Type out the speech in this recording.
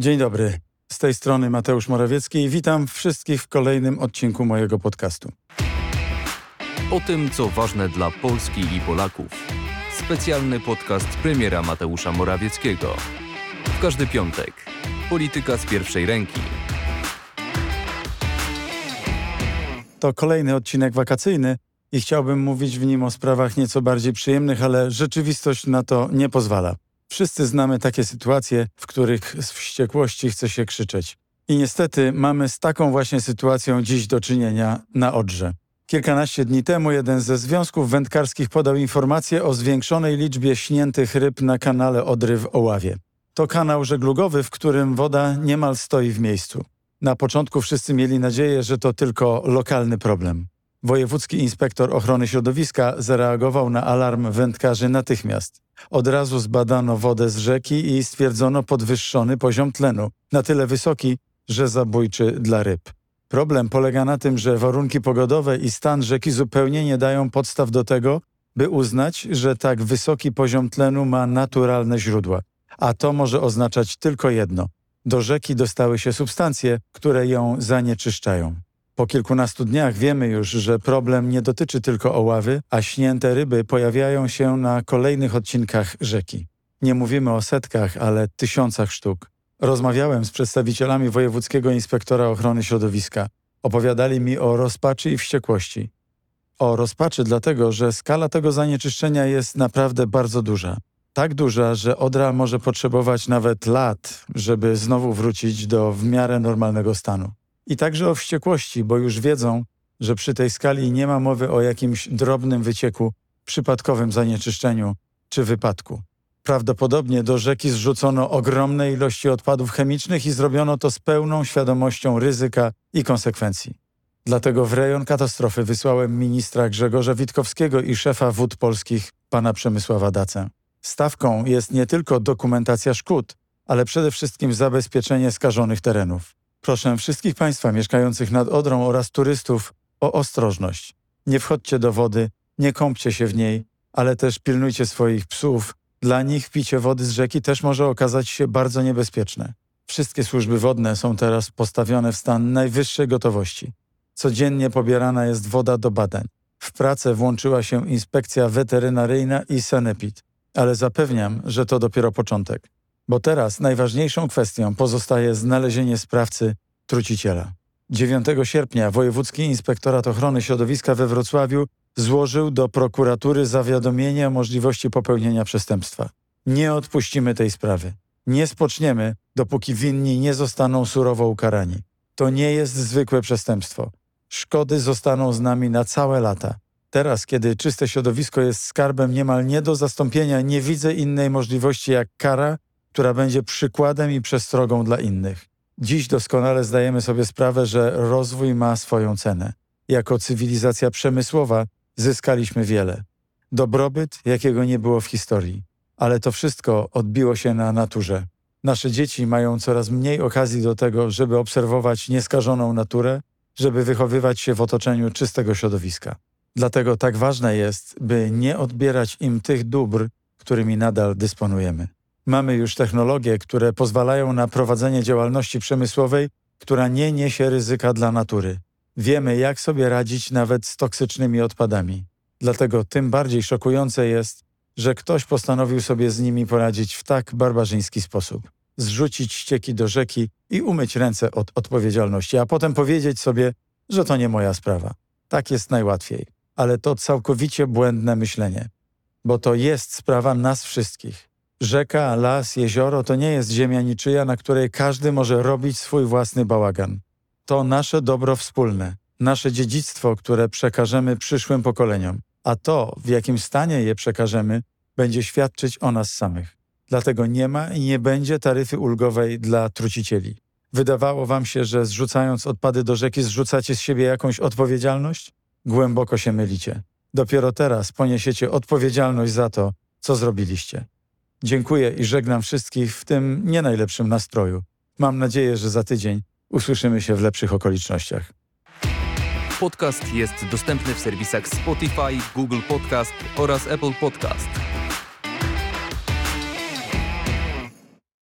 Dzień dobry. Z tej strony Mateusz Morawiecki i witam wszystkich w kolejnym odcinku mojego podcastu. O tym, co ważne dla Polski i Polaków. Specjalny podcast premiera Mateusza Morawieckiego. W każdy piątek. Polityka z pierwszej ręki. To kolejny odcinek wakacyjny i chciałbym mówić w nim o sprawach nieco bardziej przyjemnych, ale rzeczywistość na to nie pozwala. Wszyscy znamy takie sytuacje, w których z wściekłości chce się krzyczeć. I niestety mamy z taką właśnie sytuacją dziś do czynienia na Odrze. Kilkanaście dni temu jeden ze związków wędkarskich podał informację o zwiększonej liczbie śniętych ryb na kanale Odry w Oławie. To kanał żeglugowy, w którym woda niemal stoi w miejscu. Na początku wszyscy mieli nadzieję, że to tylko lokalny problem. Wojewódzki inspektor ochrony środowiska zareagował na alarm wędkarzy natychmiast. Od razu zbadano wodę z rzeki i stwierdzono podwyższony poziom tlenu, na tyle wysoki, że zabójczy dla ryb. Problem polega na tym, że warunki pogodowe i stan rzeki zupełnie nie dają podstaw do tego, by uznać, że tak wysoki poziom tlenu ma naturalne źródła. A to może oznaczać tylko jedno: do rzeki dostały się substancje, które ją zanieczyszczają. Po kilkunastu dniach wiemy już, że problem nie dotyczy tylko oławy, a śnięte ryby pojawiają się na kolejnych odcinkach rzeki. Nie mówimy o setkach, ale tysiącach sztuk. Rozmawiałem z przedstawicielami Wojewódzkiego Inspektora Ochrony Środowiska. Opowiadali mi o rozpaczy i wściekłości. O rozpaczy dlatego, że skala tego zanieczyszczenia jest naprawdę bardzo duża. Tak duża, że Odra może potrzebować nawet lat, żeby znowu wrócić do w miarę normalnego stanu. I także o wściekłości, bo już wiedzą, że przy tej skali nie ma mowy o jakimś drobnym wycieku, przypadkowym zanieczyszczeniu czy wypadku. Prawdopodobnie do rzeki zrzucono ogromne ilości odpadów chemicznych i zrobiono to z pełną świadomością ryzyka i konsekwencji. Dlatego w rejon katastrofy wysłałem ministra Grzegorza Witkowskiego i szefa wód polskich, pana Przemysława Dacę. Stawką jest nie tylko dokumentacja szkód, ale przede wszystkim zabezpieczenie skażonych terenów. Proszę wszystkich Państwa mieszkających nad Odrą oraz turystów o ostrożność. Nie wchodźcie do wody, nie kąpcie się w niej, ale też pilnujcie swoich psów. Dla nich picie wody z rzeki też może okazać się bardzo niebezpieczne. Wszystkie służby wodne są teraz postawione w stan najwyższej gotowości. Codziennie pobierana jest woda do badań. W pracę włączyła się inspekcja weterynaryjna i sanepid, ale zapewniam, że to dopiero początek. Bo teraz najważniejszą kwestią pozostaje znalezienie sprawcy truciciela. 9 sierpnia Wojewódzki Inspektorat Ochrony Środowiska we Wrocławiu złożył do prokuratury zawiadomienie o możliwości popełnienia przestępstwa. Nie odpuścimy tej sprawy. Nie spoczniemy, dopóki winni nie zostaną surowo ukarani. To nie jest zwykłe przestępstwo. Szkody zostaną z nami na całe lata. Teraz, kiedy czyste środowisko jest skarbem niemal nie do zastąpienia, nie widzę innej możliwości jak kara która będzie przykładem i przestrogą dla innych. Dziś doskonale zdajemy sobie sprawę, że rozwój ma swoją cenę. Jako cywilizacja przemysłowa zyskaliśmy wiele. Dobrobyt, jakiego nie było w historii. Ale to wszystko odbiło się na naturze. Nasze dzieci mają coraz mniej okazji do tego, żeby obserwować nieskażoną naturę, żeby wychowywać się w otoczeniu czystego środowiska. Dlatego tak ważne jest, by nie odbierać im tych dóbr, którymi nadal dysponujemy. Mamy już technologie, które pozwalają na prowadzenie działalności przemysłowej, która nie niesie ryzyka dla natury. Wiemy, jak sobie radzić nawet z toksycznymi odpadami. Dlatego tym bardziej szokujące jest, że ktoś postanowił sobie z nimi poradzić w tak barbarzyński sposób. Zrzucić ścieki do rzeki i umyć ręce od odpowiedzialności, a potem powiedzieć sobie, że to nie moja sprawa. Tak jest najłatwiej. Ale to całkowicie błędne myślenie, bo to jest sprawa nas wszystkich. Rzeka, las, jezioro to nie jest ziemia niczyja, na której każdy może robić swój własny bałagan. To nasze dobro wspólne, nasze dziedzictwo, które przekażemy przyszłym pokoleniom. A to, w jakim stanie je przekażemy, będzie świadczyć o nas samych. Dlatego nie ma i nie będzie taryfy ulgowej dla trucicieli. Wydawało wam się, że zrzucając odpady do rzeki zrzucacie z siebie jakąś odpowiedzialność? Głęboko się mylicie. Dopiero teraz poniesiecie odpowiedzialność za to, co zrobiliście. Dziękuję i żegnam wszystkich w tym nie najlepszym nastroju. Mam nadzieję, że za tydzień usłyszymy się w lepszych okolicznościach. Podcast jest dostępny w serwisach Spotify, Google Podcast oraz Apple Podcast.